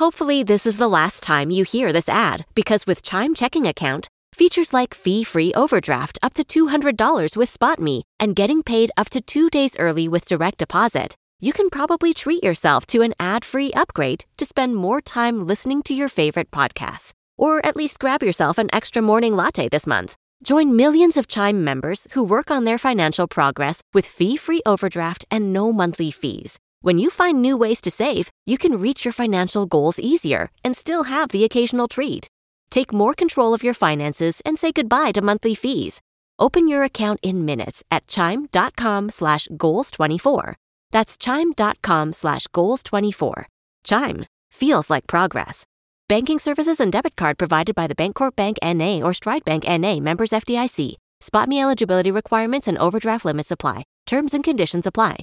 Hopefully, this is the last time you hear this ad because with Chime checking account, features like fee-free overdraft up to $200 with SpotMe and getting paid up to 2 days early with direct deposit, you can probably treat yourself to an ad-free upgrade to spend more time listening to your favorite podcasts or at least grab yourself an extra morning latte this month. Join millions of Chime members who work on their financial progress with fee-free overdraft and no monthly fees. When you find new ways to save, you can reach your financial goals easier and still have the occasional treat. Take more control of your finances and say goodbye to monthly fees. Open your account in minutes at chime.com slash goals24. That's chime.com slash goals24. Chime feels like progress. Banking services and debit card provided by the Bancorp Bank N.A. or Stride Bank N.A. members FDIC. Spot me eligibility requirements and overdraft limits apply. Terms and conditions apply.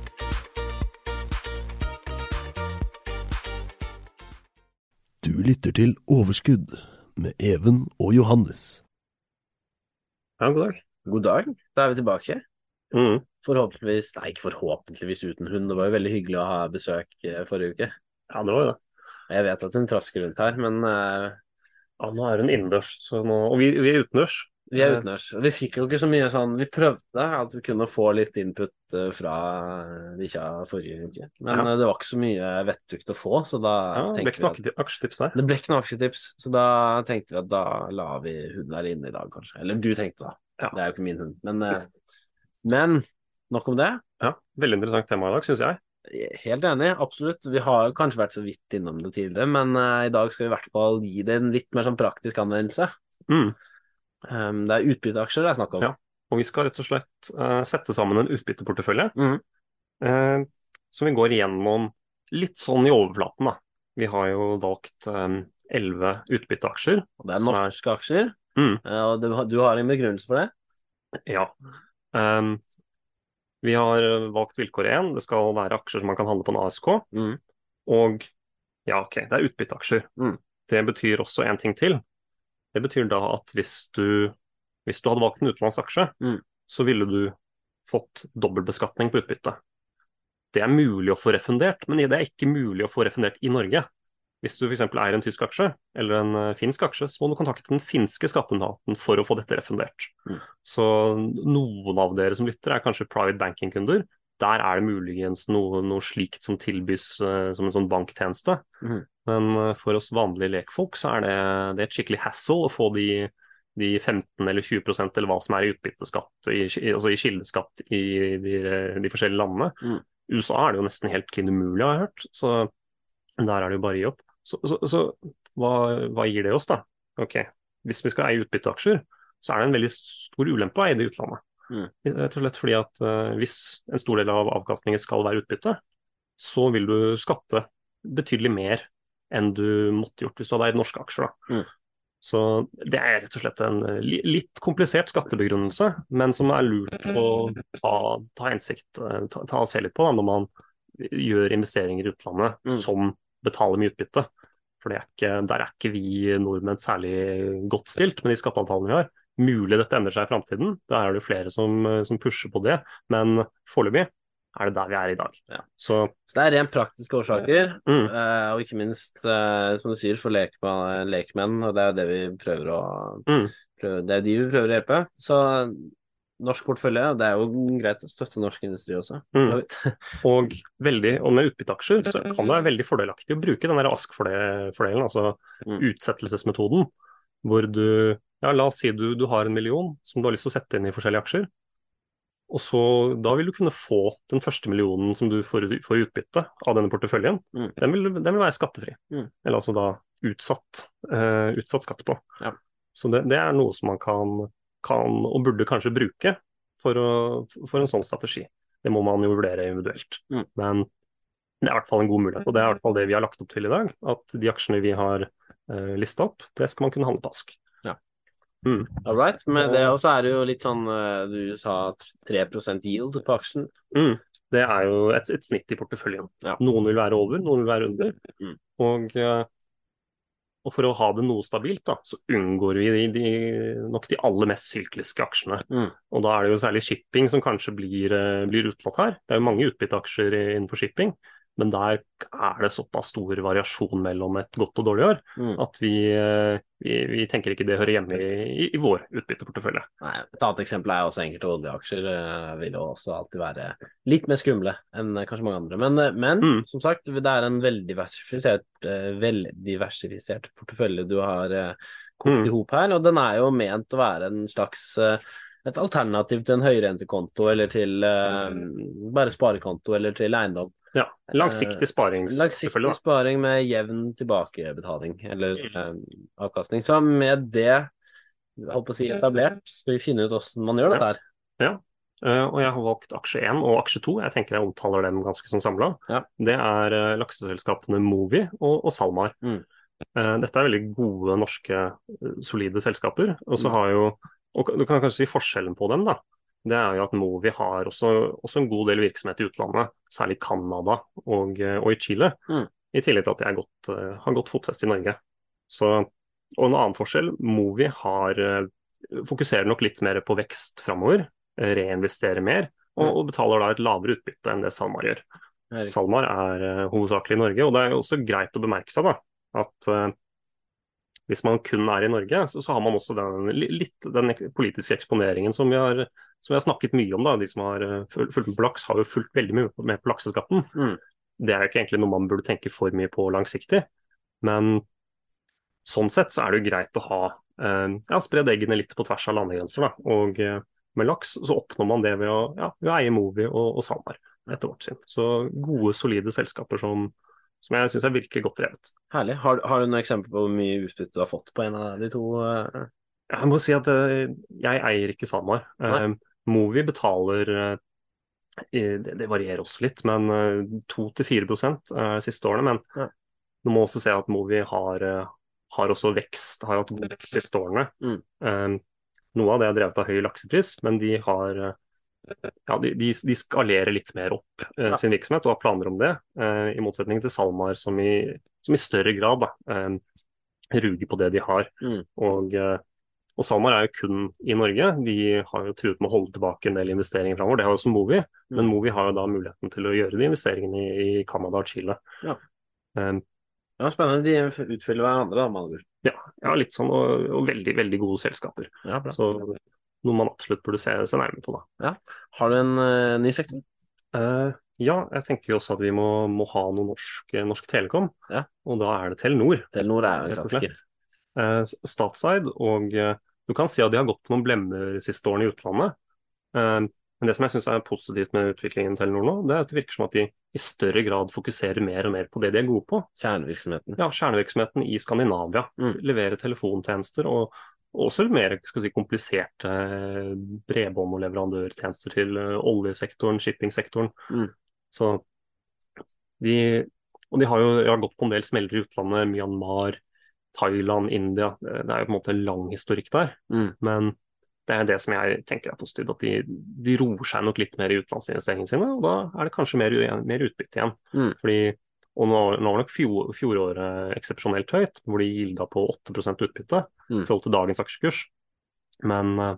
Du lytter til Overskudd med Even og Johannes. Ja, god dag. God dag, da er vi tilbake. Mm. Forhåpentligvis, nei ikke forhåpentligvis uten hund, det var jo veldig hyggelig å ha besøk eh, forrige uke. Ja, det var jo det. Jeg vet at hun trasker rundt her, men uh... Ja, nå er hun innendørs, så nå Og vi, vi er utendørs. Vi er utendørs. Vi fikk jo ikke så mye sånn Vi prøvde at vi kunne få litt input eh, fra bikkja forrige uke, men Ja. eh, det var ikke så mye vettugt å få, så da Ja, det ble ikke noe aksjetips der. det ble ikke noe aksjetips, så da tenkte vi at da lar vi hunden her inne i dag, kanskje. Eller du tenkte da. Ja. Det er jo ikke min hund. Men, eh, men nok om det. Ja, Veldig interessant tema i dag, syns jeg. Helt enig, absolutt. Vi har kanskje vært så vidt innom det tidligere, men uh, i dag skal vi i hvert fall gi det en litt mer sånn praktisk anvendelse. Mm. Um, det er utbytteaksjer det er snakk om. Ja. Og vi skal rett og slett uh, sette sammen en utbytteportefølje mm. uh, som vi går igjennom litt sånn i overflaten. da. Vi har jo valgt elleve utbytteaksjer. Og det er norske er- aksjer, Mm. uh, og du, har- du har en begrunnelse for det? Ja. Um, vi har valgt vilkår én. Det skal være aksjer som man kan handle på en ASK. Mm. Og ja, ok, det er utbytteaksjer. Mm. Det betyr også en ting til. Det betyr da at hvis du, hvis du hadde valgt en utenlandsk aksje, Mm. så ville du fått dobbeltbeskatning på utbytte. Det er mulig å få refundert, men det er ikke mulig å få refundert i Norge. Hvis du f.eks. eier en tysk aksje eller en eh, finsk aksje, så må du kontakte den finske skatteetaten for å få dette refundert. Mm. Så noen av dere som lytter er kanskje private banking-kunder. Der er det muligens noe, noe slikt som tilbys uh, som en sånn banktjeneste. Mm. Men eh, for oss vanlige lekfolk så er det, det er et skikkelig hassle å få de, de 15 eller 20% eller hva som er i utbytteskatt, i, altså i kildeskatt i de, de forskjellige landene. Mm. USA er det jo nesten helt klin umulig, har jeg hørt. Så der er det jo bare å gi opp. Så, så, så hva, hva gir det oss, da? Ok, Hvis vi skal eie utbytteaksjer, så er det en veldig stor ulempe å eie det i utlandet. Mm. Rett og slett fordi at eh, hvis en stor del av avkastningen skal være utbytte, så vil du skatte betydelig mer enn du måtte gjort hvis du hadde eid norske aksjer. Mm. Så det er rett og slett en li- litt komplisert skattebegrunnelse, men som er lurt å ta, ta hensikt, eh, ta, ta og se litt på da, når man gjør investeringer i utlandet Mm. som betaler mye utbytte. For det er ikke, der er ikke vi nordmenn særlig godt stilt med de skatteavtalene vi har. Mulig dette endrer seg i framtiden, da er det flere som, eh, som pusher på det. Men foreløpig er det der vi er i dag. Ja. Så Så det er rent praktiske årsaker, mm, eh, og ikke minst, eh, som du sier, for lekmenn, lekmenn, og det er jo det vi prøver å mm, prøve, Det er de vi prøver å hjelpe. Så norsk portfølje, det er jo greit å støtte norsk industri også. Mm. og veldig, og med utbytteaksjer så kan det være veldig fordelaktig å bruke den der ASK-fordelen, altså Mm. utsettelsesmetoden, hvor du ja, la oss si du, du har en million som du har lyst til å sette inn i forskjellige aksjer. Og så Da vil du kunne få den første millionen som du får, får utbytte av denne porteføljen. Mm. Den, vil, den vil være skattefri. Mm. Eller altså da utsatt, uh, utsatt skatt på. Ja. Så det, det er noe som man kan, kan og burde kanskje bruke for, å, for en sånn strategi. Det må man jo vurdere individuelt. Mm. Men det er i hvert fall en god mulighet, og det er i hvert fall det vi har lagt opp til i dag. At de aksjene vi har eh, lista opp, det skal man kunne handle på Ask. Ja. Mm. All right. Men det også er jo litt sånn eh, Du sa 3% yield på aksjen. Mm. Det er jo et, et snitt i porteføljen. Ja. Noen vil være over, noen vil være under. Mm. Og, eh, og for å ha det noe stabilt, da, så unngår vi de, de, nok de aller mest sykliske aksjene. Mm. Og da er det jo særlig shipping som kanskje blir, eh, blir utelatt her. Det er jo mange utbytteaksjer i- innenfor shipping, men der er det såpass stor variasjon mellom et godt og dårlig år Mm. at vi, eh, vi, vi tenker ikke det hører hjemme i, i, i vår utbytteportefølje. Nei, et annet eksempel er også enkelte oljeaksjer. eh, vil jo også alltid være litt mer skumle enn eh, kanskje mange andre. Men, men Mm. som sagt, det er en veldiversifisert, veldiversifisert portefølje du har kokt Mm. i hop her. Og den er jo ment å være en slags et alternativ til en høyrentekonto eller til eh, bare sparekonto eller til eiendom. Ja, Langsiktig sparings, Eh, Langsiktig sparing med jevn tilbakebetaling eller eh, avkastning. Så med det holdt på å si etablert, skal vi finne ut hvordan man gjør dette her. Eh, og jeg har valgt aksje 1 og aksje 2. Jeg tenker jeg omtaler dem ganske som samla. Ja. Det er uh, lakseselskapene Movi og, og SalMar. Mm. Eh, dette er veldig gode norske, solide selskaper. Og så Mm. har jo og Du kan kanskje si forskjellen på dem, da. Det er jo at Movi har også, også en god del virksomhet i utlandet, særlig i Canada og, eh, og i Chile. Mm. I tillegg til at er godt, eh, har godt fotfeste i Norge. Så, og en annen forskjell, Movi har, eh, fokuserer nok litt mer på vekst framover, reinvesterer mer, og, Mm. og betaler da et lavere utbytte enn det SalMar gjør. Erik. SalMar er hovedsakelig i Norge, og det er også greit å bemerke seg da, at hvis man kun er i Norge, så, så har man også den, litt den politiske eksponeringen som vi har, som vi har snakket mye om. da, De som har eh, fulgt med på laks, har jo fulgt veldig mye med på lakseskatten. Mm. Det er jo ikke egentlig noe man burde tenke for mye på langsiktig, men sånn sett så er det jo greit å ha eh, ja, spredd eggene litt på tvers av landegrenser. da, og eh, med laks så oppnår man det ved å, ja, ved å eie Movi og, og SalMar, etter vårt syn. Så gode, solide selskaper som, som jeg syns er virkelig godt drevet. Herlig. Har, har du noen eksempler på hvor mye utbytte du har fått på en av de to? eh? Jeg må si at eh, jeg eier ikke SalMar. Nei. Eh, Movi betaler det, varierer også litt, men eh, 2-4 uh, siste årene. Men Ja. du må også se at Movi har, har også vekst, har hatt vekst siste årene. Mm. Eh, noe av det er drevet av høy laksepris, men de har ja, de, de, skalerer litt mer opp eh, sin virksomhet og har planer om det, eh, i motsetning til SalMar, som i, som i større grad da, eh, ruger på det de har. Mm. Og, eh, og SalMar er jo kun i Norge. De har jo truet med å holde tilbake en del investeringer framover. Det har jo også Movi, men Mm. Movi har jo da muligheten til å gjøre de investeringene i, i Canada og Chile. Ja. Um, Ja, spennende. De utfyller hverandre, da, med andre ord. ja, ja, litt sånn, og, og veldig, veldig gode selskaper. Ja, bra. Så noe man absolutt burde se, se nærmere på, da. Har du en uh, ny sektor? Uh, ja, jeg tenker jo også at vi må, må ha noe norsk, norsk Telekom, Ja. og da er det Telenor. Telenor er jo en. Eh, Statseid, og eh, du kan si at de har gått noen blemmer siste årene i utlandet. Uh, men det som jeg syns er positivt med utviklingen til Telenor nå, det er at det virker som at de i større grad fokuserer mer og mer på det de er gode på. Kjernevirksomheten. Ja, Kjernevirksomheten i Skandinavia. Mm. Levere telefontjenester og også mer si, kompliserte eh, bredbånd- og leverandørtjenester til eh, oljesektoren, shippingsektoren. Mm. Så de, og de har jo de har gått på en del smeller i utlandet, Myanmar, Thailand, India. Det det er jo på en måte lang historikk der. Mm. Men det er det som jeg tenker er positivt, at de, de roer seg nok litt mer i utenlandsinvesteringene sine. Og da er det kanskje mer, mer utbytte igjen. Mm. Fordi, og nå, nå var nok fjor, fjoråret eksepsjonelt høyt, hvor de gilda på 8 utbytte Mm. i forhold til dagens aksjekurs. Men eh,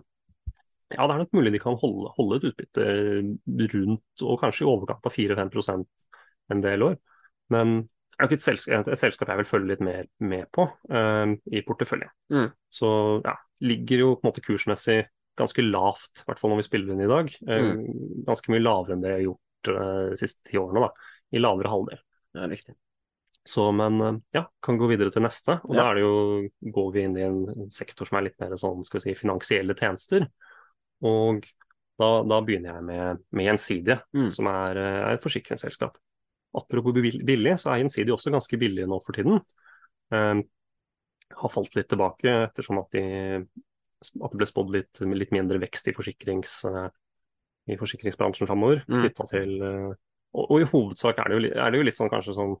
ja, det er nok mulig de kan holde, holde et utbytte rundt, og kanskje i overkant av 4-5% en del år. Men det er jo ikke et selskap, et selskap jeg vil følge litt mer med på uh, i porteføljen. Mm. Så ja, ligger jo på en måte kursmessig ganske lavt, i hvert fall når vi spiller inn i dag. Eh, Ganske mye lavere enn det jeg har gjort uh, de siste ti årene, da. I lavere halvdel. Ja, riktig. Så, men eh, ja, kan gå videre til neste. Og Ja. da er det jo, går vi inn i en sektor som er litt mer sånn, skal vi si, finansielle tjenester. Og da, da begynner jeg med, med Gjensidige, Mm. som er, eh, er et forsikringsselskap. Apropos billig, så er Gjensidige også ganske billig nå for tiden. Um, har falt litt tilbake ettersom at, de, at det ble spådd litt, litt mindre vekst i, forsikrings, i forsikringsbransjen framover. Mm. knyttet til eh, og, og i hovedsak er det, jo, er det jo litt sånn kanskje sånn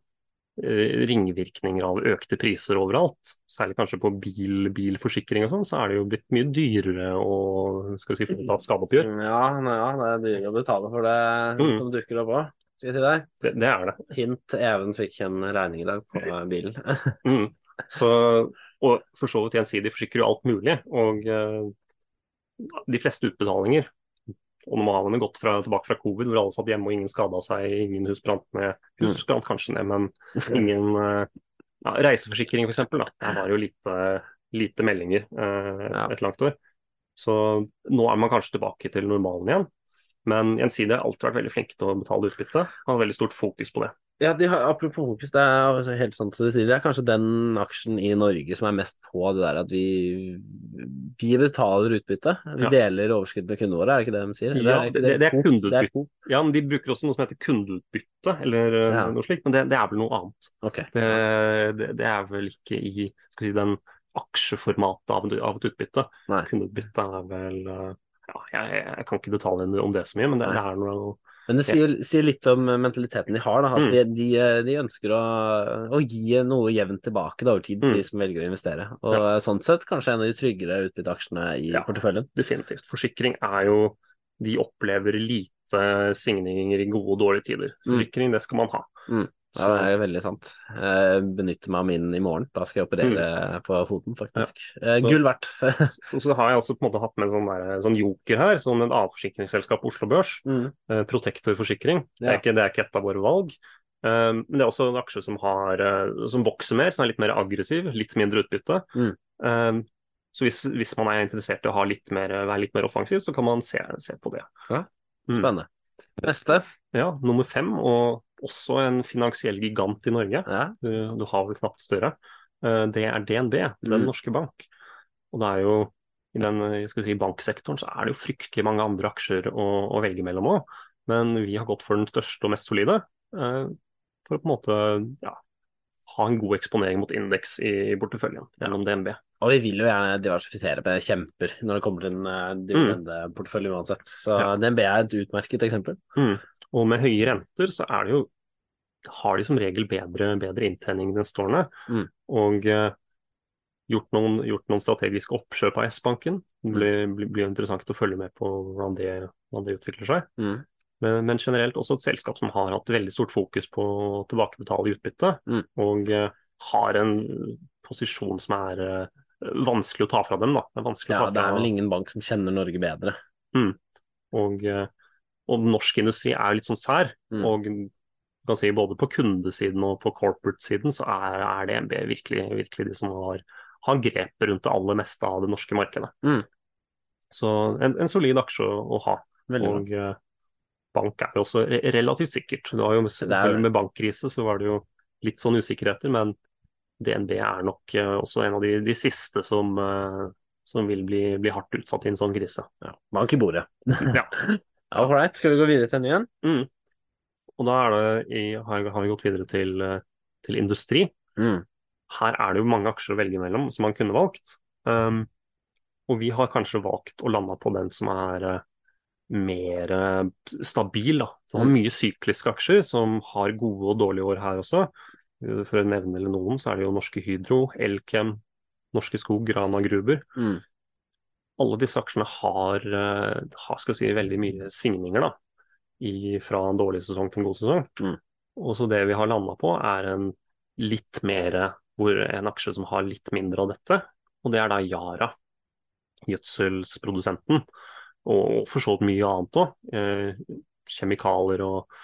eh, ringvirkninger av økte priser overalt. Særlig kanskje på bil, bilforsikring og sånn, så er det jo blitt mye dyrere å skal vi si, få et skadeoppgjør. Ja, ja, det er dyrere å betale for det Mm. som dukker opp òg, si deg. Det, det er det. Hint, Even fikk en regning i dag på bilen. Mm. Så, og for så vidt gjensidig forsikrer jo alt mulig. Og eh, de fleste utbetalinger Og nå har man jo gått fra, tilbake fra covid, hvor alle satt hjemme og ingen skada seg, ingen hus brant ned. Hus brant kanskje ned, men ingen eh, ja, Reiseforsikring, f.eks. Der var jo lite, lite meldinger eh, et langt år. Så nå er man kanskje tilbake til normalen igjen. Men Gjensidige har alltid vært veldig flinke til å betale utbytte. Har veldig stort fokus på det. Ja, de har, apropos fokus, det er altså helt sant som du sier. Det er kanskje den aksjen i Norge som er mest på det der at vi, vi betaler utbytte. Vi Ja. deler overskudd med kundene våre, er det ikke det de sier? Ja, ikke det- det er kundeutbytte. Det Ja, men De bruker også noe som heter kundeutbytte, eller eh, Ja. noe slikt. Men det, det er vel noe annet. Okay. Det, det, det er vel ikke i skal vi si, den aksjeformatet av, av et utbytte. Nei. Kundeutbytte er vel eh, ja, jeg, jeg kan ikke detaljene om det så mye, men det, det er noe Men det sier, sier litt om mentaliteten de har. Da, at Mm. de, de, de ønsker å, å gi noe jevnt tilbake da, over tid til Mm. de som velger å investere. Og sånn sett kanskje en av de tryggere utbytteaksjene i Ja. porteføljen. definitivt. Forsikring er jo De opplever lite svingninger i gode og dårlige tider. Mm. Forsikring, det skal man ha. Ja, det er veldig sant. Jeg benytter meg av min i morgen. Da skal jeg operere på foten, faktisk. Ja. Så- Gull verdt. Så har jeg også på en måte hatt med en sånn, der, sånn joker her, som en avforsikringsselskap på Oslo Børs. mm. Eh, forsikring. Det, er ikke, det er ikke et av våre valg. Um, men det er også en aksje som, har, eh, som vokser mer, som er litt mer aggressiv, litt mindre utbytte. Mm. Um, så hvis, hvis man er interessert i å ha litt mer, være litt mer offensiv, så kan man se, se på det. Ja. Spennende. Neste. Ja, nummer fem, og også en finansiell gigant i Norge. Ja. Du, du har vel knapt større. Eh, det er DNB, Den Mm. norske bank. Og det er jo i den eh, skal si, banksektoren så er det jo fryktelig mange andre aksjer å, å velge mellom òg. Men vi har gått for den største og mest solide. eh, for å på en måte ja, ha en god eksponering mot indeks i, porteføljen gjennom DNB. Og vi vil jo gjerne diversifisere med kjemper når det kommer til en uh, dividendeportefølje uansett. Så Ja. DNB er et utmerket eksempel. Og med høye renter så er det jo har de som regel bedre, bedre inntjening neste årene. Mm. Og uh, gjort, noen, gjort noen strategiske oppkjøp av S-banken. Det blir, blir, interessant å følge med på hvordan det, hvordan det utvikler seg. Mm. Men, men generelt også et selskap som har hatt veldig stort fokus på å tilbakebetale utbytte, Mm. og uh, har en posisjon som er uh, vanskelig å ta fra dem. Da. Det Ja, det er vel ingen bank som kjenner Norge bedre. og, eh, og norsk industri er litt sånn sær. Mm. Og kan si både på kundesiden og på corporate-siden så er, er DNB virkelig, virkelig de som har, har grepet rundt det aller meste av det norske markedet. Mm. Så en, en solid aksje å, ha. Veldig og bra. bank er jo også re relativt sikkert. Det var jo selvfølgelig Med bankkrise så var det jo litt sånn usikkerheter, men DNB er nok eh, også en av de, de siste som, eh, som vil bli, bli hardt utsatt i en sånn krise. Ja. Bank i bordet. Ja. All right, skal vi gå videre til en ny en? Mm. Og da er det i, har, vi gått videre til, eh, til industri. Mm. Her er det jo mange aksjer å velge mellom som man kunne valgt. Um, og vi har kanskje valgt å lande på den som er uh, mer uh, stabil. Da. Som har Mm. mye sykliske aksjer, som har gode og dårlige år her også. For å nevne eller noen, så er det jo Norske Hydro, Elkem, Norske Skog, Grana Gruber. Mm. Alle disse aksjene har, eh, har si, veldig mye svingninger da, i, fra en dårlig sesong til en god sesong. Mm. Og så det vi har landa på, er en litt mer hvor en aksje som har litt mindre av dette, og det er da Yara, gjødselsprodusenten, og for så vidt mye annet òg. Eh, kjemikalier og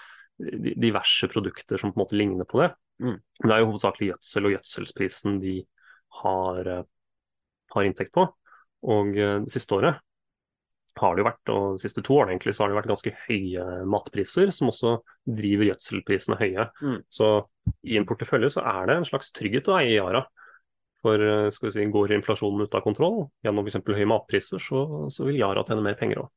diverse produkter som på en måte ligner på det. Mm. Det er jo hovedsakelig gjødsel og gjødselsprisen de har, eh, har inntekt på. Og eh, det siste året har det jo vært, og de siste to årene egentlig, så har det vært ganske høye matpriser, som også driver gjødselprisene høye. Mm. Så i en portefølje så er det en slags trygghet å eie Yara. For eh, skal vi si, går inflasjonen ut av kontroll gjennom f.eks. høye matpriser, så, så vil Yara tjene mer penger òg.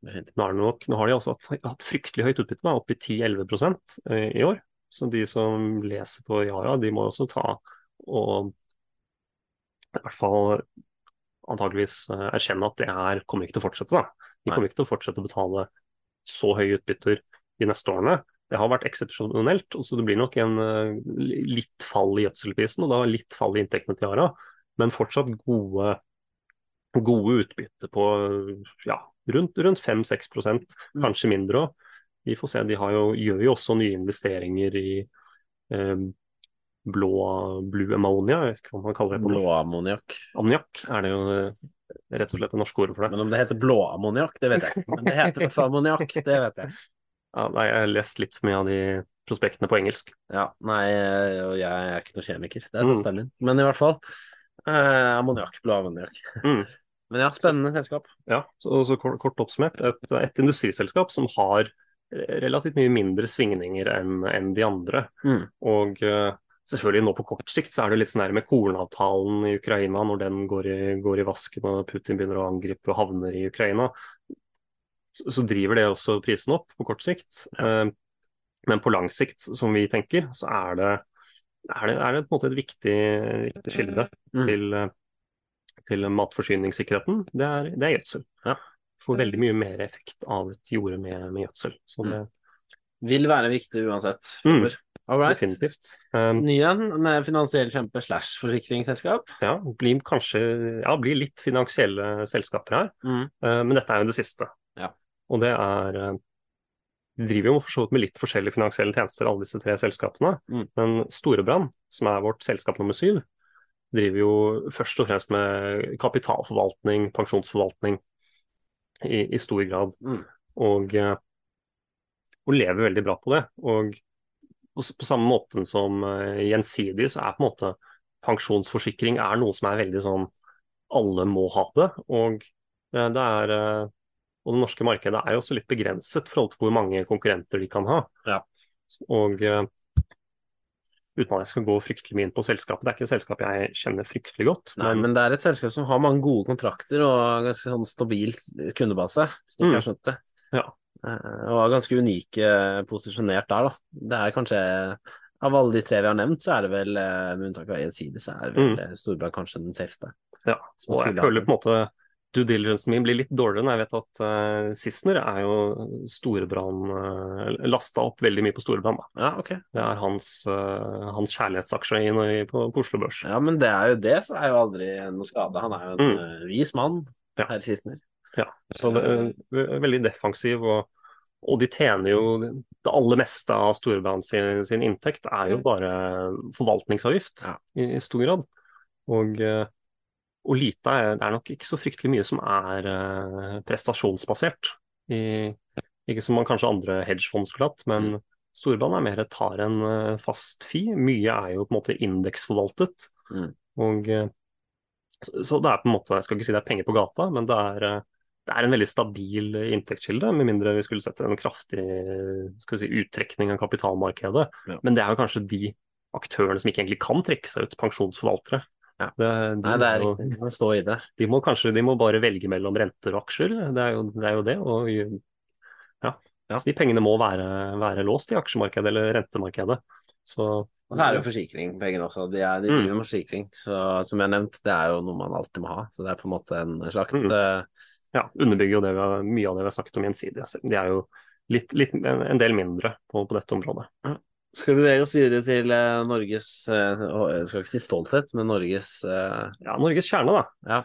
Nå, nok, nå har de altså hatt, hatt fryktelig høyt utbytte, da, opp i 10-11 eh, i år. Så de som leser på Yara, de må også ta og i hvert fall antageligvis eh, erkjenne at det her kommer ikke til å fortsette. da. De kommer ikke til å fortsette å betale så høye utbytter de neste årene. Det har vært eksepsjonelt, så det blir nok en eh, litt fall i gjødselprisen, og da litt fall i inntektene til Yara, men fortsatt gode, gode utbytte på ja, rundt, rundt 5-6 Mm. kanskje mindre òg. Vi får se, de har jo, gjør jo også nye investeringer i eh, blå blue ammonia, jeg vet ikke hva man kaller det. på norsk. Blåammoniakk. Ammoniakk er det jo eh, rett og slett det norske ordet for det. Men om det heter blåammoniakk, det vet jeg ikke. Men det heter i hvert fall ammoniakk, det vet jeg. Ja, nei, jeg har lest litt for mye av de prospektene på engelsk. Ja, nei, og jeg er ikke noe kjemiker. Det er Mm. noe stemmen. Men i hvert fall. Eh, ammoniakk, blåammoniakk. Mm. Men ja, spennende selskap. Ja, så, så kort, kort oppsummert, et, et industriselskap som har relativt mye mindre svingninger enn en de andre. Mm. Og eh, selvfølgelig nå på kort sikt så er det litt sånn her med kornavtalen i Ukraina, når den går i, går i vasken og Putin begynner å angripe og havner i Ukraina, så, så driver det også prisen opp på kort sikt. Eh, men på lang sikt, som vi tenker, så er det, er det, er det på en måte et viktig, viktig kilde Mm. til, til matforsyningssikkerheten. Det er, det er gjødsel. Ja. Får veldig mye mer effekt av et jorde med, med gjødsel. Så det Vil være viktig uansett. Mm. Fremover. All right. definitivt. Um, Ny en med finansiell kjempe slash forsikringsselskap. ja, blir kanskje ja, blir litt finansielle selskaper her, Mm. Uh, men dette er jo det siste. Ja. Og det er eh, De driver jo for så vidt med litt forskjellige finansielle tjenester, alle disse tre selskapene. Mm. Men Storebrand, som er vårt selskap nummer syv, driver jo først og fremst med kapitalforvaltning, pensjonsforvaltning, i, i stor grad. Mm. Og, eh, og lever veldig bra på det. Og på, på samme måte som eh, gjensidig, så er på en måte pensjonsforsikring er noe som er veldig sånn alle må ha det. Og eh, det er eh, og det norske markedet er jo også litt begrenset i forhold til hvor mange konkurrenter de kan ha. Ja. Og uten at jeg skal gå fryktelig mye inn på selskapet, det er ikke et selskap jeg kjenner fryktelig godt. Nei, men det er et selskap som har mange gode kontrakter og ganske sånn stabil kundebase, hvis du ikke Mm. har skjønt det. Ja. Eh, Og er ganske unike posisjonert der, da. Det er kanskje Av alle de tre vi har nevnt, så er det vel, eh, med unntak av Gjensidig, så er det vel mm. Storebrand kanskje den safeste. Ja, og jeg føler på en måte due diligencen min blir litt dårligere når jeg vet at uh, Sissener er jo Storebrann uh, lasta opp veldig mye på Storebrann, da. Ja, okay. Det er hans, uh, hans kjærlighetsaksje i, på, på Oslo Børs. Ja, men det er jo det, så er jo aldri noe skade. Han er jo en Mm. eh, vis mann, Ja. herr Sissener. Ja, så det er veldig defensiv, og, og de tjener jo Det aller meste av storband sin, sin inntekt er jo bare forvaltningsavgift Ja. i, i stor grad. Og, eh, og lite er, det er nok ikke så fryktelig mye som er eh, prestasjonsbasert. I, ikke som man kanskje andre hedgefond skulle hatt, men storband er mer tar en eh, fast fi. Mye er jo på en måte indeksforvaltet. Mm. Og så, det er på en måte, jeg skal ikke si det er penger på gata, men det er, det er en veldig stabil inntektskilde, med mindre vi skulle sett en kraftig si, uttrekning av kapitalmarkedet. Ja. Men det er jo kanskje de aktørene som ikke egentlig kan trekke seg ut, pensjonsforvaltere. Ja. Det, de, Nei, det er riktig. De må stå i det. de må kanskje de må bare velge mellom renter og aksjer. Det er jo det. Er jo det og, ja. Ja. Så de pengene må være, være låst i aksjemarkedet eller rentemarkedet. Så, Og så er det jo forsikring, på egen også. De, er, de Mm. driver med forsikring. Så som jeg har nevnt, det er jo noe man alltid må ha. Så det er på en måte en slags Mm. eh, ja, underbygger jo det vi har, mye av det vi har sagt om gjensidige. De er jo litt, litt, en del mindre på, på dette området. Skal vi bevege oss videre til eh, Norges eh, Jeg skal ikke si stolthet, men Norges Ja, Norges kjerne, da. Ja.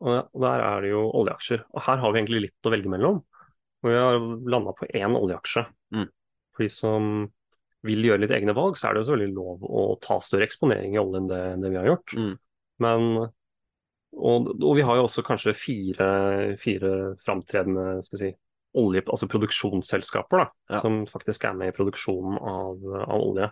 Og der er det jo oljeaksjer. Og her har vi egentlig litt å velge mellom. Og vi har landa på én oljeaksje. Mm. For de som vil gjøre litt egne valg, så er det jo selvfølgelig lov å ta større eksponering i olje enn det, det vi har gjort. Mm. Men og, og vi har jo også kanskje fire, fire framtredende skal vi si, olje, altså produksjonsselskaper da, Ja. som faktisk er med i produksjonen av, av olje.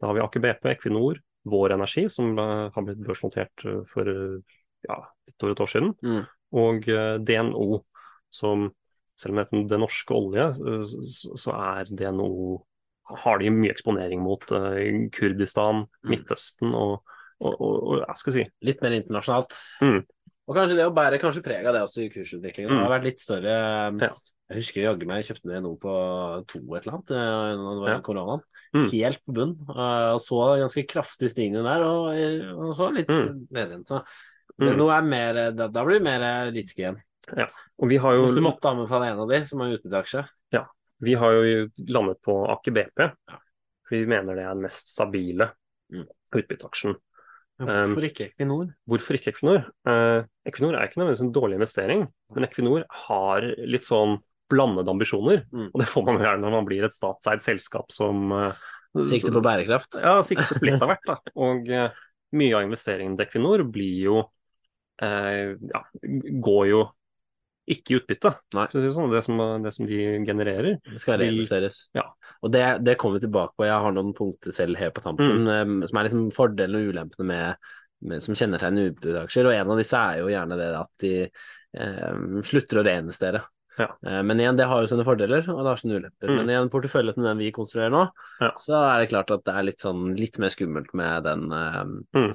Da har vi Aker BP, Equinor, Vår Energi, som eh, har blitt børsnotert eh, for eh, ja, litt over et år siden, Mm. og DNO, som selv om det heter Det norske olje, så, så er DNO har de mye eksponering mot eh, Kurdistan, Mm. Midtøsten og, og, og, og jeg skal si litt mer internasjonalt. Mm. Og kanskje det å bære kanskje preg av det også i kursutviklingen. Det har vært litt større eh, Ja. Jeg husker jaggu meg jeg kjøpte ned noe på to et eller annet eh, når det var Ja. koronaen. Mm. Helt på bunn. eh, Og så ganske kraftig stigning der, og, og så litt Mm. ned igjen. Så Mm. noe er mer, da, da blir det mer risky igjen. Og vi har jo Hvis du måtte anbefale en av de som er utbytteaksje. Vi har jo landet på Aker BP. For vi mener det er den mest stabile Mm. utbytteaksjen. Hvorfor ikke Equinor? Hvorfor ikke Equinor? Eh, Equinor er ikke nødvendigvis en dårlig investering, men Equinor har litt sånn blandede ambisjoner. Mm. Og det får man gjerne når man blir et statseid selskap som eh, Sikte på bærekraft? Ja, sikter på litt av hvert. da. Og eh, mye av investeringen til Equinor blir jo eh, ja, går jo ikke i utbytte, det sånn. Det som, det som de genererer. Det skal reinvesteres. ja. Og det, det kommer vi tilbake på. Jeg har noen punkter selv her på tampen, Mm. eh, som er liksom fordelene og ulempene med, med som kjennetegner utbytteaksjer. Og en av disse er jo gjerne det at de eh, slutter å reinvestere. Ja. Eh, men igjen, det har jo sine fordeler, og det har sine ulemper. Mm. Men igjen, porteføljen til den vi konstruerer nå, Ja. så er det klart at det er litt sånn litt mer skummelt med den eh,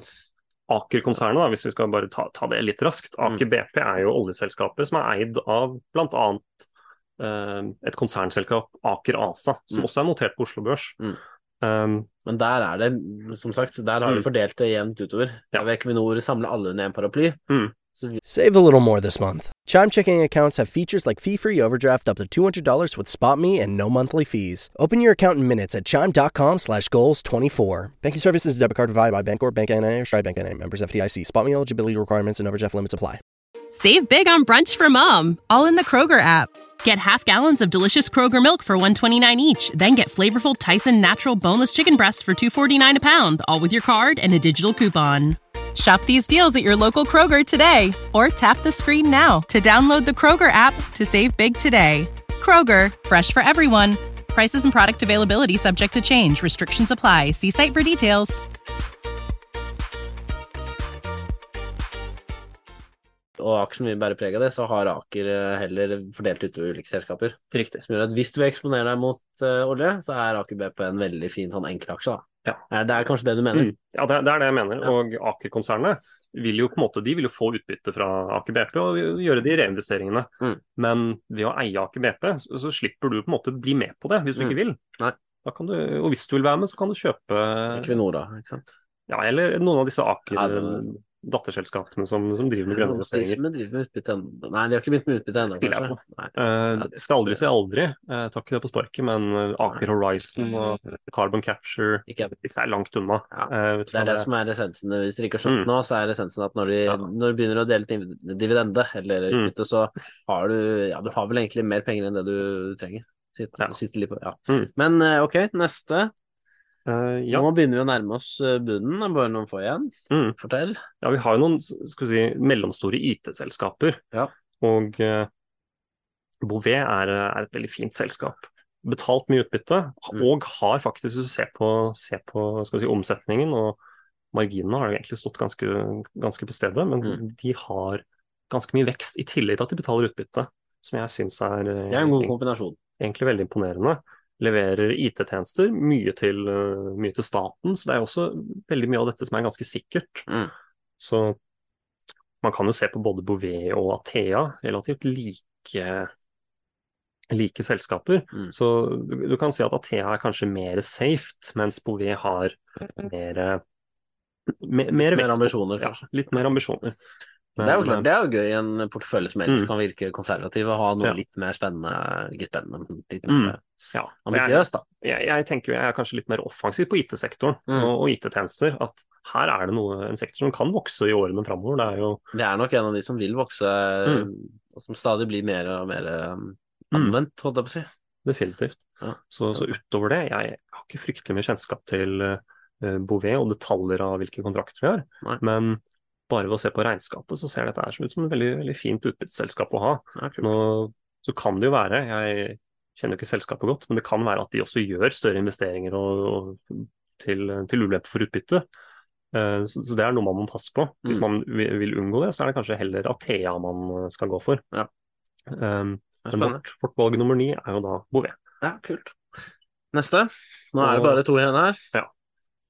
Aker-konsernet, hvis vi skal bare ta, ta det litt raskt. Mm. Aker BP er jo oljeselskapet som er eid av bl.a. Eh, et konsernselskap, Aker ASA, som Mm. også er notert på Oslo Børs. Mm. Um, Men der er det, som sagt, der har Mm. de fordelt det jevnt utover. Ja. Equinor samler alle under en paraply. Mm. Save a little more this month. Chime checking accounts have features like fee free overdraft up to $200 with SpotMe and no monthly fees. Open your account in minutes at chime.com slash goals 24. Banking services, debit card provided by Bancorp, Bank NA, or Stride Bank NA. Members FDIC. SpotMe eligibility requirements and overdraft limits apply. Save big on brunch for mom, all in the Kroger app. Get half gallons of delicious Kroger milk for 129 each, then get flavorful Tyson natural boneless chicken breasts for 249 a pound, all with your card and a digital coupon. Shop these deals at your local Kroger today or tap the screen now to download the Kroger app to save big today. Kroger, fresh for everyone. Prices and product availability subject to change. Restrictions apply. See site for details. og aksjen vil bære preg av det, så har Aker eh, heller fordelt utover ulike selskaper. riktig. Som gjør at hvis du vil eksponere deg mot eh, olje, så er Aker BP en veldig fin sånn enkelaksje. da. Ja. Er det er kanskje det du mener? Mm. Ja, det, det er det jeg mener. Ja. Og Aker-konsernet vil jo på en måte, de vil jo få utbytte fra Aker BP og gjøre de reinvesteringene. Mm. Men ved å eie Aker BP, så, så slipper du på en måte bli med på det hvis du Mm. ikke vil. Du, og hvis du vil være med, så kan du kjøpe Equinor, da. ikke sant? ja, eller noen av disse Aker Ja, datterselskapene som, som driver med grønne De som driver med utbytte ennå Nei, de har ikke begynt med utbytte ennå. Eh, skal aldri si aldri, uh, tar ikke det på sparket, men eh, Aker Horizon og Carbon Capture Ikke disse er langt unna. Ja, Uh, Det er det, det som er essensen. Hvis dere ikke har skjønt Mm. nå, så er essensen at når de, Ja. når de begynner å dele ut dividende, eller Mm. utbytte, så har du Ja, du har vel egentlig mer penger enn det du trenger. Sitt, Ja. sitt på, ja. Mm. Men ok, neste. Eh, ja. Nå begynner vi å nærme oss eh, bunnen. Det er Bare noen få igjen. Mm. Fortell. Ja, vi har jo noen skal vi si, mellomstore IT-selskaper. Ja. Og uh, Bouvet er, er et veldig fint selskap. Betalt mye utbytte, Mm. og har faktisk, hvis du ser på, ser på si, omsetningen og marginene, har egentlig stått ganske, ganske på stedet. Men Mm. de har ganske mye vekst i tillegg til at de betaler utbytte, som jeg syns er Det er en god kombinasjon. egentlig veldig imponerende. Leverer IT-tjenester, mye, eh, mye til staten, så det er også veldig mye av dette som er ganske sikkert. Mm. Så man kan jo se på både Bouvet og Athea, relativt like, like selskaper. Mm. Så du, du kan si at Athea er kanskje mer safe, mens Bouvet har mer, mer, mer, Mer ambisjoner, Ja, litt mer ambisjoner. Det er jo klart, det er jo gøy i en portefølje som ellers Mm. kan virke konservativ, å ha noe Ja. litt mer spennende, ikke spennende, litt Mm. mer ja, ambisiøst, da. jeg, jeg tenker jeg er kanskje litt mer offensiv på IT-sektoren Mm. og, og IT-tjenester. At her er det noe, en sektor som kan vokse i årene framover. Det er jo Det er nok en av de som vil vokse, Mm. og som stadig blir mer og mer um, anvendt, holdt jeg på å si. definitivt. Ja. Så, så utover det, jeg har ikke fryktelig mye kjennskap til uh, Bouvet og detaljer av hvilke kontrakter vi har. Nei. Men bare ved å se på regnskapet, så ser dette ut som et veldig, veldig fint utbytteselskap å ha. Nå så kan det jo være, jeg kjenner jo ikke selskapet godt, men det kan være at de også gjør større investeringer og, og til, til ulempe for utbytte. Eh, Så, så det er noe man må passe på. Hvis Mm. man vil, vil unngå det, så er det kanskje heller Athea man skal gå for. Ja. Um, vårt, vårt valg nummer ni er jo da Bouvet. Ja, kult. Neste. Nå er det bare to igjen her.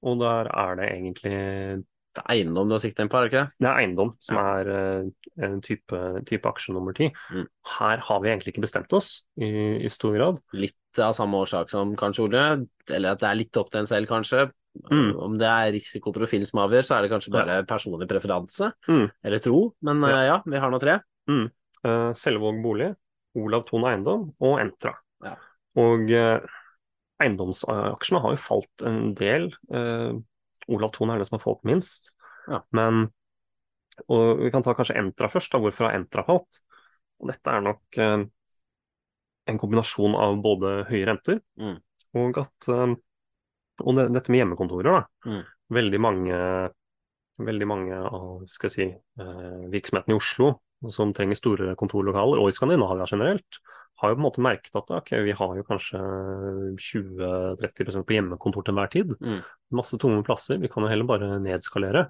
Og der er det egentlig Det er eiendom du har siktet inn på, er det ikke? Det er eiendom som Ja. er eh, en type, type aksje nummer ti. Mm. Her har vi egentlig ikke bestemt oss i, i stor grad. Litt av samme årsak som kanskje olje, eller at det er litt opp til en selv, kanskje. Mm. Om det er risikoprofilen som avgjør, så er det kanskje bare personlig preferanse, Mm. eller tro. Men Ja. eh, ja, vi har nå tre. Eh, Selvåg bolig, Olav Thon eiendom og Entra. Ja. Og uh, eiendomsaksjene har jo falt en del. Eh, Olav Thon er det som har falt minst. Ja. Men og Vi kan ta kanskje Entra først. da, Hvorfor har Entra falt? Og Dette er nok eh, en kombinasjon av både høye renter Mm. og at eh, Og det, dette med hjemmekontorer. da. Mm. Veldig mange veldig mange av skal jeg si, eh, virksomhetene i Oslo som trenger store kontorlokaler, og i Skandinavia generelt, har jo på en måte merket at okay, vi har jo kanskje 20-30% på hjemmekontor til enhver tid. Mm. Masse tomme plasser. Vi kan jo heller bare nedskalere.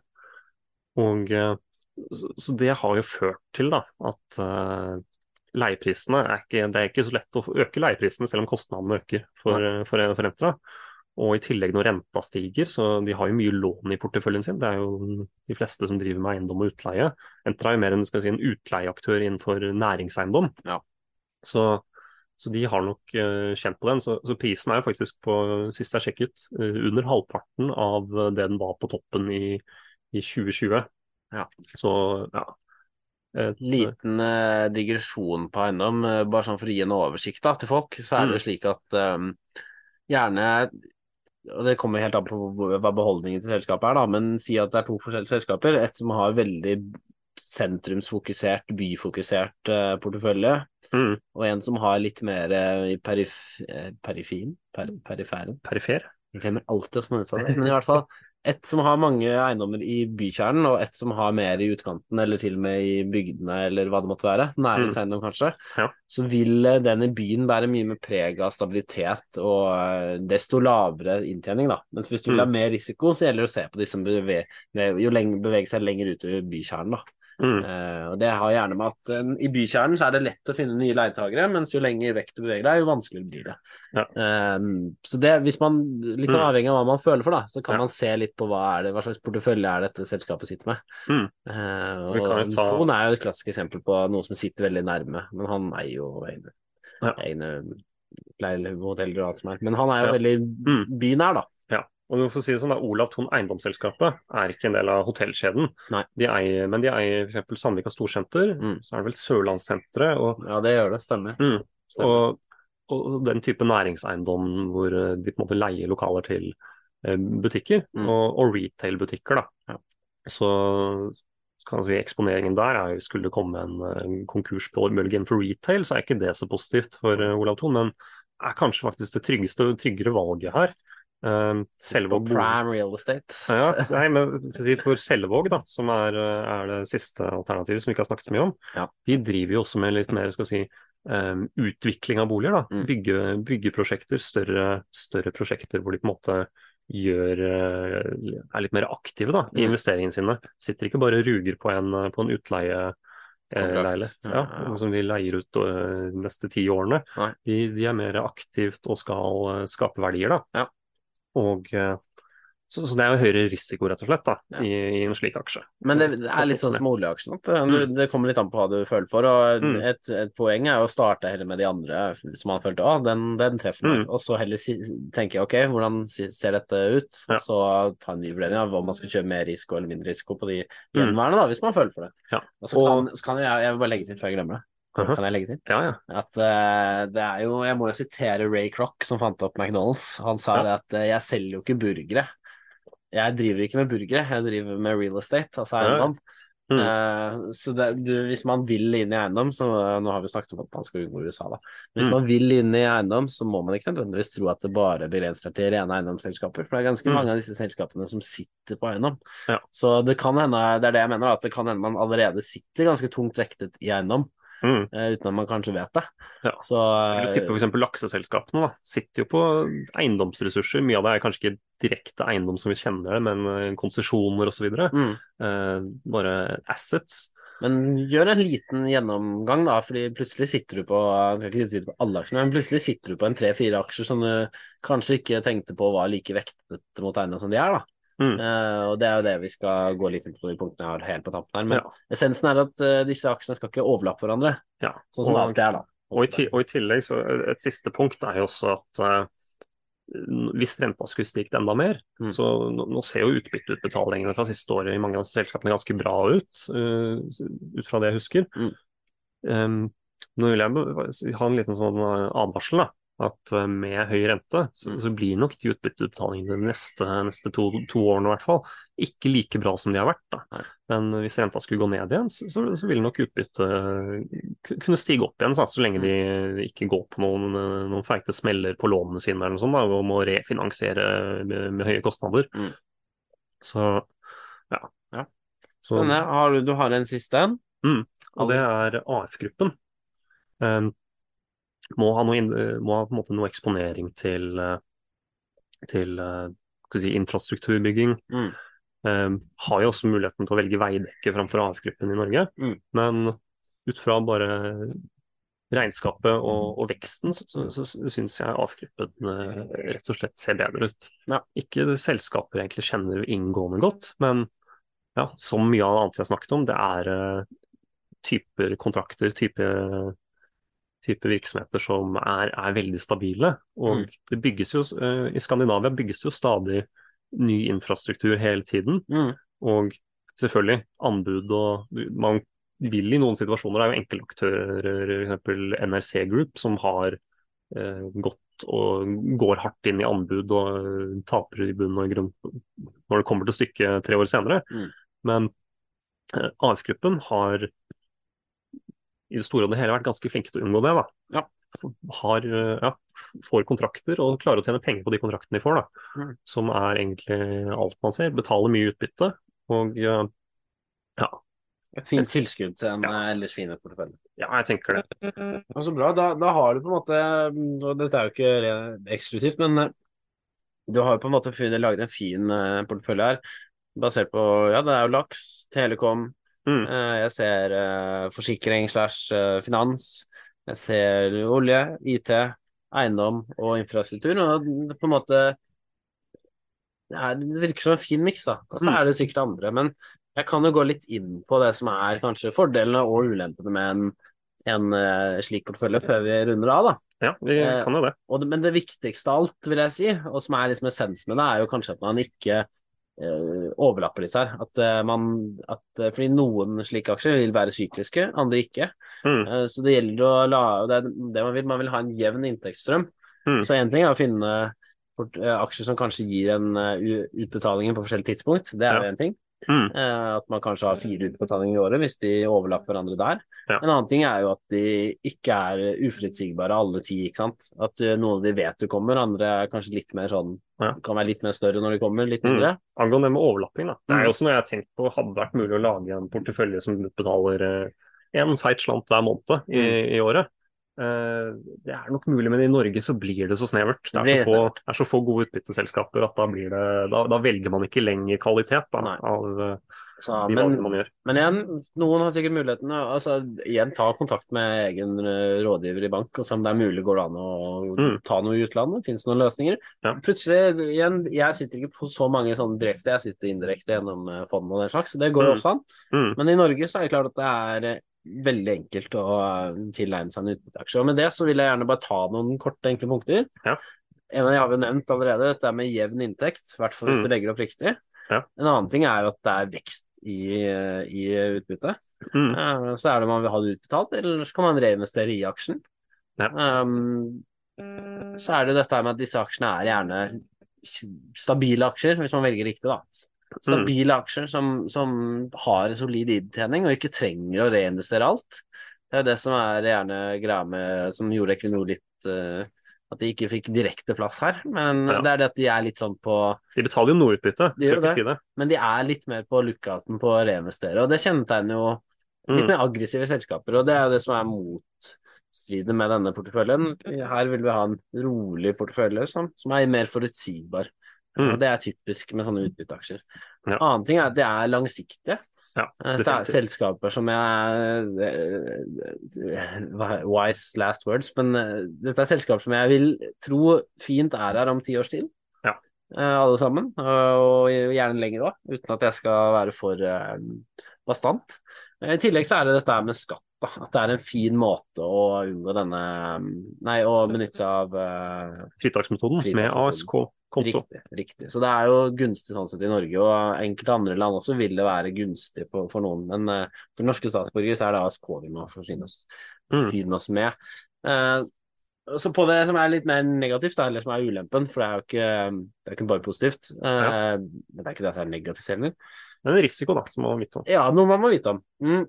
Og eh, så, det har jo ført til da, at eh, leieprisene er ikke, det er ikke så lett å øke leieprisene selv om kostnadene øker for, eh, for, for Entra. Og i tillegg når renta stiger, så de har jo mye lån i porteføljen sin. Det er jo de fleste som driver med eiendom og utleie. Entra er jo mer en, skal si, en utleieaktør innenfor næringseiendom. Ja. Så, så de har nok uh, kjent på den. Så, så, prisen er jo faktisk på, sist jeg sjekket, uh, under halvparten av det den var på toppen i, i 2020. Ja. Så ja. Et, Liten uh, digresjon på eiendom, eh, bare sånn for å gi en oversikt da, til folk. Så er det Mm. slik at um, gjerne og Det kommer helt an på hva beholdningen til selskapet er, da, men si at det er to forskjellige selskaper. Et som har veldig sentrumsfokusert, byfokusert uh, portefølje, mm, og en som har litt mer uh, i perif eh, perifin, per periferen. perifer. Glemmer alltid å smøre det, men i hvert fall et som har mange eiendommer i bykjernen, og et som har mer i utkanten, eller til og med i bygdene, eller hva det måtte være, næringseiendom kanskje, Ja. så vil den i byen bære mye med preg av stabilitet og desto lavere inntjening, da. Mens hvis du vil ha Mm. mer risiko, så gjelder det å se på de som beveger, jo lenger, beveger seg lenger ut i bykjernen, da. Mm, Eh, og det har gjerne med at eh, i bykjernen så er det lett å finne nye leietagere, mens jo lenger vekk du beveger deg, jo vanskeligere blir det. Ja. Eh, så det, hvis man, litt Mm. avhengig av hva man føler for, da, så kan Ja. man se litt på hva, er det, hva slags portefølje er dette selskapet sitter med. Mm. Eh, og ta- Noen er jo et klassisk eksempel på noen som sitter veldig nærme, men han eier jo egne, Ja. egne leil- hoteller og alt som er. Men han er jo veldig Mm. bynær, da. Og du får si det sånn, da, Olav Thon eiendomsselskapet er ikke en del av hotellkjeden. De eier, men de eier f.eks. Sandvika Storsenter, Mm. så er det vel Sørlandssenteret og, Ja, det gjør det. Stemmer. mm, Stemmer. og, og den type næringseiendom hvor eh, de på en måte leier lokaler til eh, butikker, Mm. og, og retail-butikker. da. Ja. Så kan si eksponeringen der er jo skulle det komme en, en konkursbølge innenfor retail, så er ikke det så positivt for eh, Olav Thon, men er kanskje faktisk det tryggeste og tryggere valget her. Um, Selvåg Pram real estate. ja, nei, men for Selvåg, da, som er, er det siste alternativet som vi ikke har snakket så mye om, Ja. de driver jo også med litt mer skal vi si, um, utvikling av boliger. da, Mm. Bygge, Byggeprosjekter, større, større prosjekter hvor de på en måte gjør, eh, er litt mer aktive da, i Mm. investeringene sine. Sitter ikke bare og ruger på en, på en utleie. eh, leilighet, Ja, som de leier ut eh, de neste ti årene. De, de er mer aktivt og skal eh, skape verdier. da. Ja. Og eh, så, så det er jo høyere risiko, rett og slett, da, Ja. i, i en slik aksje. Men det, det er litt sånn som oljeaksjen. Det, Mm. det kommer litt an på hva du føler for. og Mm. et, et poeng er å starte heller med de andre som man følte at den, den treffer meg. Mm. Og så heller si, tenke ok, hvordan ser dette ut? Ja. Og så ta en ny vurdering av om man skal kjøre mer risiko eller mindre risiko på de Mm. gjenværende, da, hvis man føler for det. Ja. Og så kan, så kan jeg, jeg vil bare legge til før jeg glemmer det. Aha. Kan jeg legge til? Ja, ja. At uh, det er jo Jeg må jo sitere Ray Kroc, som fant opp McDonald's. Han sa Ja. det at uh, jeg selger jo ikke burgere. Jeg driver ikke med burgere, jeg driver med real estate, altså eiendom. Mm. Eh, så det, du, hvis man vil inn i eiendom, så Nå har vi snakket om at man skal unngå USA, da. Men hvis Mm. man vil inn i eiendom, så må man ikke nødvendigvis tro at det bare begrenser seg til rene eiendomsselskaper. For det er ganske Mm. mange av disse selskapene som sitter på eiendom. Ja. Så det kan hende, det er det jeg mener, at det kan hende man allerede sitter ganske tungt vektet i eiendom, Mm. eh, uten at man kanskje vet det. Ja. Så Jeg tipper f.eks. lakseselskapene da, sitter jo på eiendomsressurser. Mye av det er kanskje ikke direkte eiendom som vi kjenner det, men eh, konsesjoner osv. mm. Eh, bare assets. Men gjør en liten gjennomgang, da, fordi plutselig sitter du på jeg skal ikke sitte på alle aksjene, men plutselig sitter du på en tre-fire aksjer som du kanskje ikke tenkte på var like vektet mot eiendom som de er. da. Mm. Uh, og Det er jo det vi skal gå litt inn på de punktene jeg har helt på tampen her. Men Ja. essensen er at uh, disse aksjene skal ikke overlappe hverandre, Ja. sånn som det Og- alltid er. da. Og i, og i tillegg, så et siste punkt er jo også at uh, hvis renta skulle stiget enda mer, Mm. så nå, nå ser jo utbytteutbetalingene fra siste året i mange av selskapene ganske bra ut, eh, ut fra det jeg husker. Mm. Um, nå vil jeg ha en liten sånn eh, advarsel. da. At eh, med høy rente, så, Mm. så blir nok de utbytteutbetalingene de neste, neste to, to årene i hvert fall ikke like bra som de har vært. Da. Men hvis renta skulle gå ned igjen, så, så, så vil nok utbyttet kunne stige opp igjen, så, så lenge de ikke går på noen, eh, noen feite smeller på lånene sine eller noe sånt, da, og må refinansiere med, med høye kostnader. Mm. Så ja. Ja. Eh, har du, du har en siste en? og det er AF-gruppen. Um, må ha, noe, må ha noe eksponering til, eh, til eh, si, infrastrukturbygging. Mm. Um, har jo også muligheten til å velge Veidekke framfor AF-gruppen i Norge. Mm. Men ut fra bare regnskapet og, og veksten, så, så, så syns jeg AF-gruppen rett og slett ser bedre ut. Ja. Ikke selskaper jeg egentlig kjenner inngående godt, men ja, som mye av det annet vi har snakket om, det er uh, typer kontrakter, type, type virksomheter som er, er veldig stabile. Og Mm. det bygges jo, eh, i Skandinavia bygges det jo stadig ny infrastruktur hele tiden. Mm. Og selvfølgelig anbud og man vil i noen situasjoner, det er jo enkeltaktører, f.eks. NRC Group, som har eh, gått og går hardt inn i anbud og taper i bunn og grunn når det kommer til stykket tre år senere. Mm. Men eh, AF-gruppen har i det store og det hele vært ganske flinke til å unngå det. da. Ja. Har, ja, får kontrakter og klarer å tjene penger på de kontraktene de får, da. Mm. som er egentlig alt man ser. Betaler mye utbytte og eh, ja, Et fint tilskudd til en Ja. eh, ellers fin portefølje. ja, jeg tenker det. Så bra. Da, da har du på en måte og Dette er jo ikke eksklusivt, men eh, du har jo på en måte laget en fin portefølje her. Basert på Ja, det er jo laks, Telekom, Mm. eh, jeg ser eh, forsikring slash eh, finans. Jeg ser olje, IT, eiendom og infrastruktur. Og det på en måte det, er, det virker som en fin miks, da. Og så Mm. er det sikkert andre. Men jeg kan jo gå litt inn på det som er kanskje fordelene og ulempene med en, en eh, slik portefølje før vi runder av, da. Ja, vi Eh, kan jo det. Og det, men det viktigste av alt, vil jeg si, og som er liksom essens med det, er jo kanskje at man ikke eh, overlapper disse her. At eh, man at, eh, Fordi noen slike aksjer vil være sykliske, andre ikke. Mm. Eh, så det gjelder å la det, det man vil. Man vil ha en jevn inntektsstrøm. Mm. Så én ting er å finne eh, aksjer som kanskje gir en eh, utbetalinger på forskjellige tidspunkt. Det er jo Ja. én ting. Mm. Eh, at man kanskje har fire utbetalinger i året hvis de overlapper hverandre der. Ja. En annen ting er jo at de ikke er uforutsigbare alle ti, ikke sant. At eh, noen av de vet du kommer, andre er kanskje litt mer sånn Ja. Kan være litt mer større når de kommer, litt Mm. mindre. Angående det med overlapping, da. Det Mm. er jo også noe jeg har tenkt på hadde det vært mulig å lage en portefølje som utbetaler eh, en feit slant hver måned i, Mm. i året. Eh, det er nok mulig, men i Norge så blir det så snevert. Det er så få, er så få gode utbytteselskaper at da, blir det, da, da velger man ikke lenger kvalitet da, av eh, Så, de men, man gjør. men igjen, noen har sikkert muligheten altså, igjen ta kontakt med egen eh, rådgiver i bank og se om det er mulig går det an å Mm. ta noe i utlandet. Finnes noen løsninger? Ja. Plutselig, igjen, jeg sitter ikke på så mange sånne direkte, jeg sitter indirekte gjennom fond og den slags, så det går Mm. også an. Mm. Men i Norge så er det klart at det er veldig enkelt å eh, tilegne seg en utbytteaksje. Og med det så vil jeg gjerne bare ta noen korte, enkle punkter. Ja. En av de har vi nevnt allerede, dette er med jevn inntekt, i hvert fall hvis Mm. du legger opp riktig. Ja. En annen ting er jo at det er vekst i, i utbyttet. Mm. Eh, Så er det man vil ha det utbetalt, eller så kan man reinvestere i aksjen. Ja. Um, så er det dette med at disse aksjene er gjerne stabile aksjer, hvis man velger riktig, da. Stabile aksjer som, som har solid inntjening og ikke trenger å reinvestere alt. Det er det som er gjerne greia med Som gjorde Equinor litt uh, At de ikke fikk direkte plass her. Men Ja. det er det at de er litt sånn på De betaler jo noe utbytte, De gjør det. si det. Men de er litt mer på lookouten på å reinvestere, og det kjennetegner jo litt Mm. mer aggressive selskaper, og det er det som er motstriden med denne porteføljen. Her vil vi ha en rolig portefølje som, som er mer forutsigbar. Mm. Og det er typisk med sånne utbytteaksjer. Ja. Annen ting er at de er langsiktige. Ja, Eh, Det er selskaper som jeg eh, Wise last words, men eh, dette er selskaper som jeg vil tro fint er her om ti års tid. Ja. Alle sammen, og gjerne lenger òg, uten at jeg skal være for bastant. I tillegg så er det dette med skatt, da. At det er en fin måte å unngå denne Nei, å benytte seg av eh, Fritaksmetoden med Fritaksmetoden. ASK-konto. Riktig, riktig. Så det er jo gunstig sånn sett i Norge, og enkelte andre land også vil det være gunstig på, for noen. Men uh, for norske statsborgere så er det ASK vi må forsyne oss, Mm. forsyne oss med. Uh, Så på det som er litt mer negativt, da, eller som er ulempen, for det er jo ikke, det er ikke bare positivt eh, Men det er ikke det at det er negativt heller. Det er en risiko, da, som man må vite om. Ja, noe man må vite om. Mm.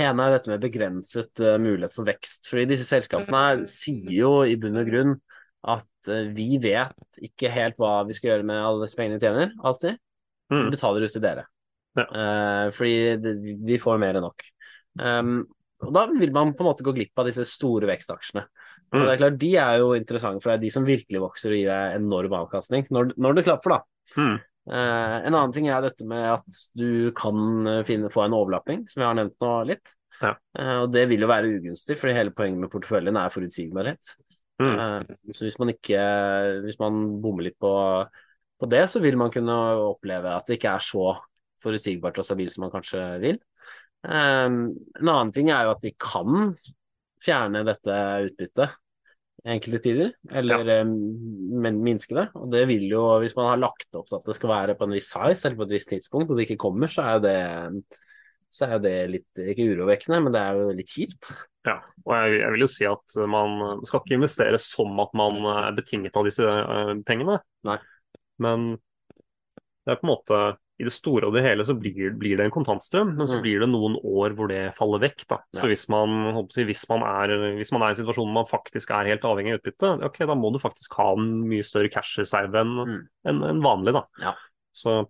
ene er dette med begrenset uh, mulighet for vekst. Fordi disse selskapene sier jo i bunn og grunn at uh, vi vet ikke helt hva vi skal gjøre med alle disse pengene vi tjener, alltid. Mm. Vi betaler ut til dere. Ja. Uh, fordi vi får mer enn nok. Um, og da vil man på en måte gå glipp av disse store vekstaksjene. Og Mm. det er klart, De er jo interessante, for er de som virkelig vokser og gir deg enorm avkastning, når, når det klapper, da. Mm. Uh, en annen ting er dette med at du kan eh, finne, få en overlapping, som jeg har nevnt nå litt. Ja. Uh, og det vil jo være ugunstig, fordi hele poenget med porteføljen er forutsigbarhet. Mm. Eh, så hvis man ikke Hvis man bommer litt på, på det, så vil man kunne oppleve at det ikke er så forutsigbart og stabilt som man kanskje vil. Eh, en annen ting er jo at de kan fjerne dette utbyttet enkelte tider, eller ja. men minske det. Og det vil jo, hvis man har lagt opp til at det skal være på en viss size eller på et visst tidspunkt, og det ikke kommer, så er jo det, så er jo det litt ikke urovekkende, men det er jo litt kjipt. Ja, og jeg, jeg vil jo si at man skal ikke investere som at man er betinget av disse eh, pengene. Nei. Men det er på en måte i det store og det hele så blir, blir det en kontantstrøm, men så Mm. blir det noen år hvor det faller vekk. da. Så Ja. hvis man, jeg, hvis, man er, hvis man er i en situasjon hvor man faktisk er helt avhengig av utbytte, ok, da må du faktisk ha en mye større cash-reserve enn Mm. en, en vanlig. da. Ja. Så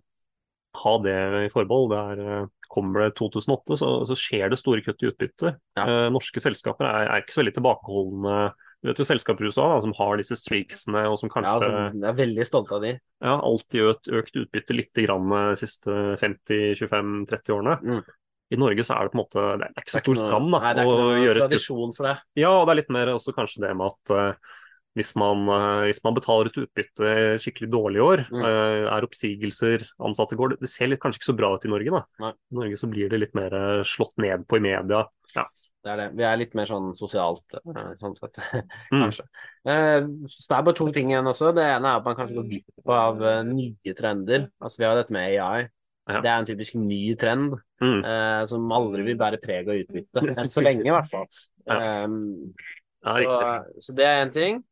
ha det i forbehold. Det er, eh, kommer det 2008, så, så skjer det store kutt i utbytte. Ja. Eh, norske selskaper er, er ikke så veldig tilbakeholdne. Du vet jo selskaper i USA da, som har disse streaksene, og som kanskje Ja, de er veldig stolte av de. ja, alltid økt, økt utbytte litt grann de siste 50-25-30 årene. Mm. I Norge så er det på en måte det er ikke så stor skam det er ikke noe tradisjon for det. Ja, og det er litt mer også kanskje det med at eh, hvis, man, eh, hvis man betaler ut utbytte skikkelig dårlig i år, Mm. eh, er oppsigelser, ansatte går Det ser litt, kanskje ikke så bra ut i Norge, da. I Norge så blir det litt mer eh, slått ned på i media. Ja. Det er det. Vi er litt mer sånn sosialt, eh, sånn sett, Mm. Eh, Så det er bare to ting igjen også. Det ene er at man kanskje går glipp av nye trender. Altså Vi har dette med AI. Ja. Det er en typisk ny trend Mm. eh, som aldri vil bære preg av utbytte. Enn så lenge, i hvert fall. Ja. Um, så, så det er én ting.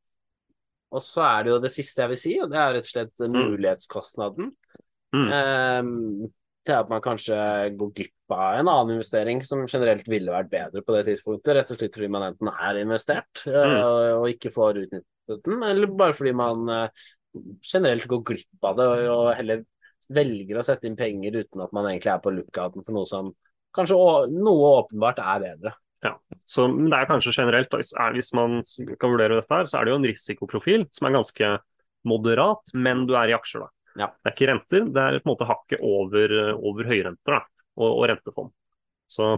Og så er det jo det siste jeg vil si, og det er rett og slett mulighetskostnaden. Mm. Um, til at man kanskje går glipp av en annen investering som generelt ville vært bedre på det tidspunktet, rett og slett fordi man enten er investert eh, Mm. og, og ikke får utnyttet den, eller bare fordi man eh, generelt går glipp av det og, og heller velger å sette inn penger uten at man egentlig er på lookouten for noe som kanskje noe åpenbart er bedre. Så men det er kanskje generelt, da, hvis, man kan vurdere dette her, så er det jo en risikoprofil som er ganske moderat, men du er i aksjer, da. Ja. Det er ikke renter, det er på en måte hakket over, over høyrenter da, og, og rentefond. Så,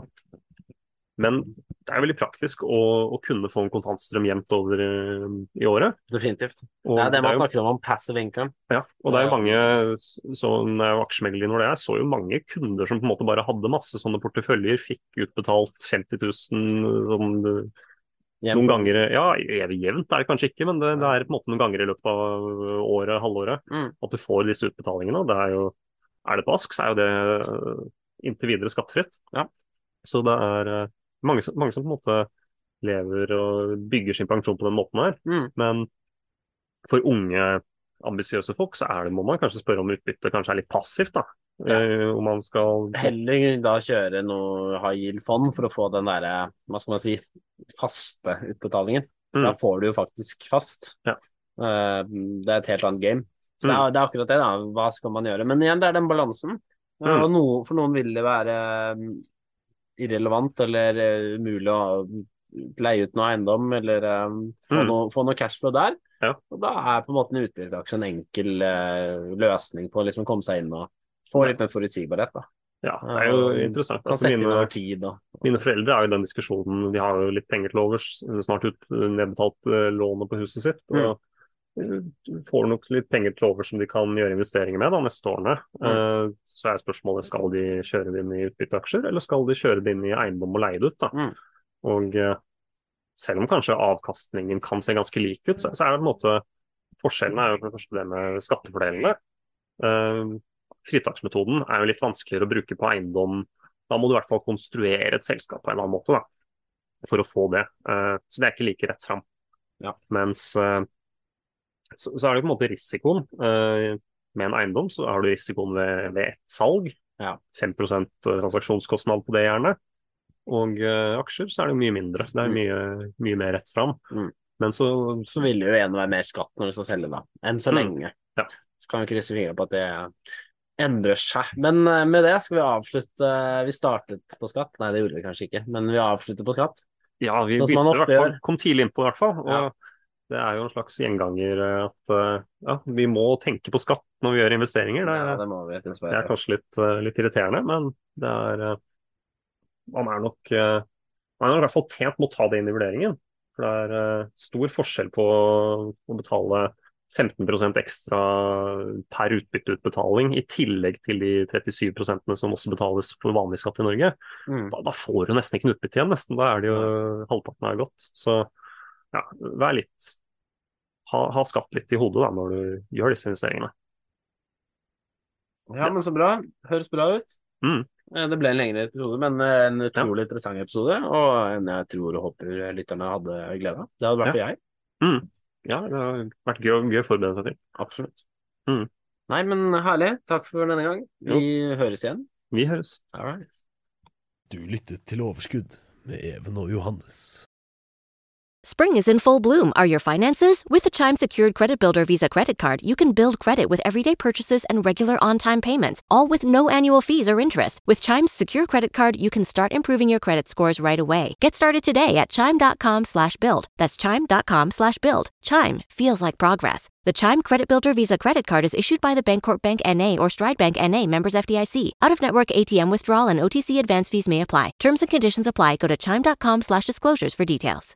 men det er veldig praktisk å, å kunne få en kontantstrøm jevnt over eh, i året. Definitivt. Og det er det man er snakker om om passive income. Ja, og det er jo mange sånn aksjemegler i det er, så jo mange kunder som på en måte bare hadde masse sånne porteføljer, fikk utbetalt 50 000 sånn, noen ganger, ja evig jevnt er det kanskje ikke, men det, det er på en måte noen ganger i løpet av året, halvåret, Mm. at du får disse utbetalingene. Det er jo, er det på Ask, så er jo det inntil videre skattefritt. Ja. Så det er mange, mange som på en måte lever og bygger sin pensjon på den måten her. Mm. Men for unge, ambisiøse folk, så er det, må man kanskje spørre om utbytte kanskje er litt passivt, da. Ja. Eh, om man skal Heller da kjøre noe high yield-fond for å få den derre, hva skal man si, faste utbetalingen. For Mm. da får du jo faktisk fast. Ja. Eh, Det er et helt annet game. Så det, Mm. er, det er akkurat det, da. Hva skal man gjøre? Men igjen, det er den balansen. Eh, Mm. Og noe, for noen vil det være irrelevant eller eh, umulig å leie ut noe eiendom eller um, få, Mm. noe, få noe cashflow der. Ja. Og da er på en måte en utbytteaksje en enkel uh, løsning på å liksom komme seg inn og få litt mer forutsigbarhet. da. Ja, det er jo interessant. Altså, mine, tid. Mine foreldre er jo i den diskusjonen, de har jo litt penger til overs, snart ut nedbetalt uh, lånet på huset sitt. Mm. og eh, får nok litt penger til over som de kan gjøre investeringer med da, neste årene. Mm. Eh, Så er spørsmålet skal de kjøre det inn i utbytteaksjer, eller skal de kjøre det inn i eiendom og leie det ut. da. Mm. Og eh, selv om kanskje avkastningen kan se ganske lik ut, så, er det på en måte Forskjellen er jo for det første det med skattefordelene. Eh, fritaksmetoden er jo litt vanskeligere å bruke på eiendom. Da må du i hvert fall konstruere et selskap på en annen måte da, for å få det. Eh, så det er ikke like rett fram. Ja. Mens eh, så, så er det på en måte risikoen. Eh, med en eiendom så har du risikoen ved, ved ett salg. Ja. 5% transaksjonskostnad på det gjerne. Og eh, aksjer så er det mye mindre. Det er Mm. mye, mye mer rett fram. Mm. Men så, Så vil det jo igjen være mer skatt når du skal selge, da. Enn så Mm. lenge. Ja. Så kan vi krysse fingrene på at det endrer seg. Men eh, med det skal vi avslutte Vi startet på skatt. Nei, det gjorde vi kanskje ikke, men vi avslutter på skatt. ja, vi begynte ofte kom tidlig inn på i hvert fall. Og Ja. Det er jo en slags gjenganger eh, at eh, ja, vi må tenke på skatt når vi gjør investeringer. Det, Ja, det må vi det er kanskje litt, eh, litt irriterende, men det er Man er nok man er i hvert fall tjent med å ta det inn i vurderingen. For det er stor forskjell på å betale 15% ekstra per utbytteutbetaling, i tillegg til de 37% som også betales for vanlig skatt i Norge. Mm. Da, da får du nesten ikke noe utbytte igjen. nesten, Da er det jo halvparten er gått. Så ja, vær litt ha, ha skatt litt i hodet da, når du gjør disse investeringene. Ja, men så bra. Høres bra ut. Mm. Eh, Det ble en lengre episode, men eh, en utrolig interessant episode. Og en jeg tror og håper lytterne hadde glede av. Det hadde vært for jeg. Mm. Ja, det har vært gøy, gøy å forberede seg til. Absolutt. Mm. Nei, men herlig. Takk for denne gang. Vi høres igjen. Vi høres. All right. Du lyttet til Overskudd med Even og Johannes. Spring is in full bloom. Are your finances? With the Chime Secured Credit Builder Visa credit card, you can build credit with everyday purchases and regular on time payments, all with no annual fees or interest. With Chime's secure credit card, you can start improving your credit scores right away. Get started today at chime.com slash build. That's chime.com slash build. Chime feels like progress. The Chime Credit Builder Visa credit card is issued by the Bancorp Bank NA or Stride Bank NA members FDIC. Out of network ATM withdrawal and OTC advance fees may apply. Terms and conditions apply. Go to chime.com slash disclosures for details.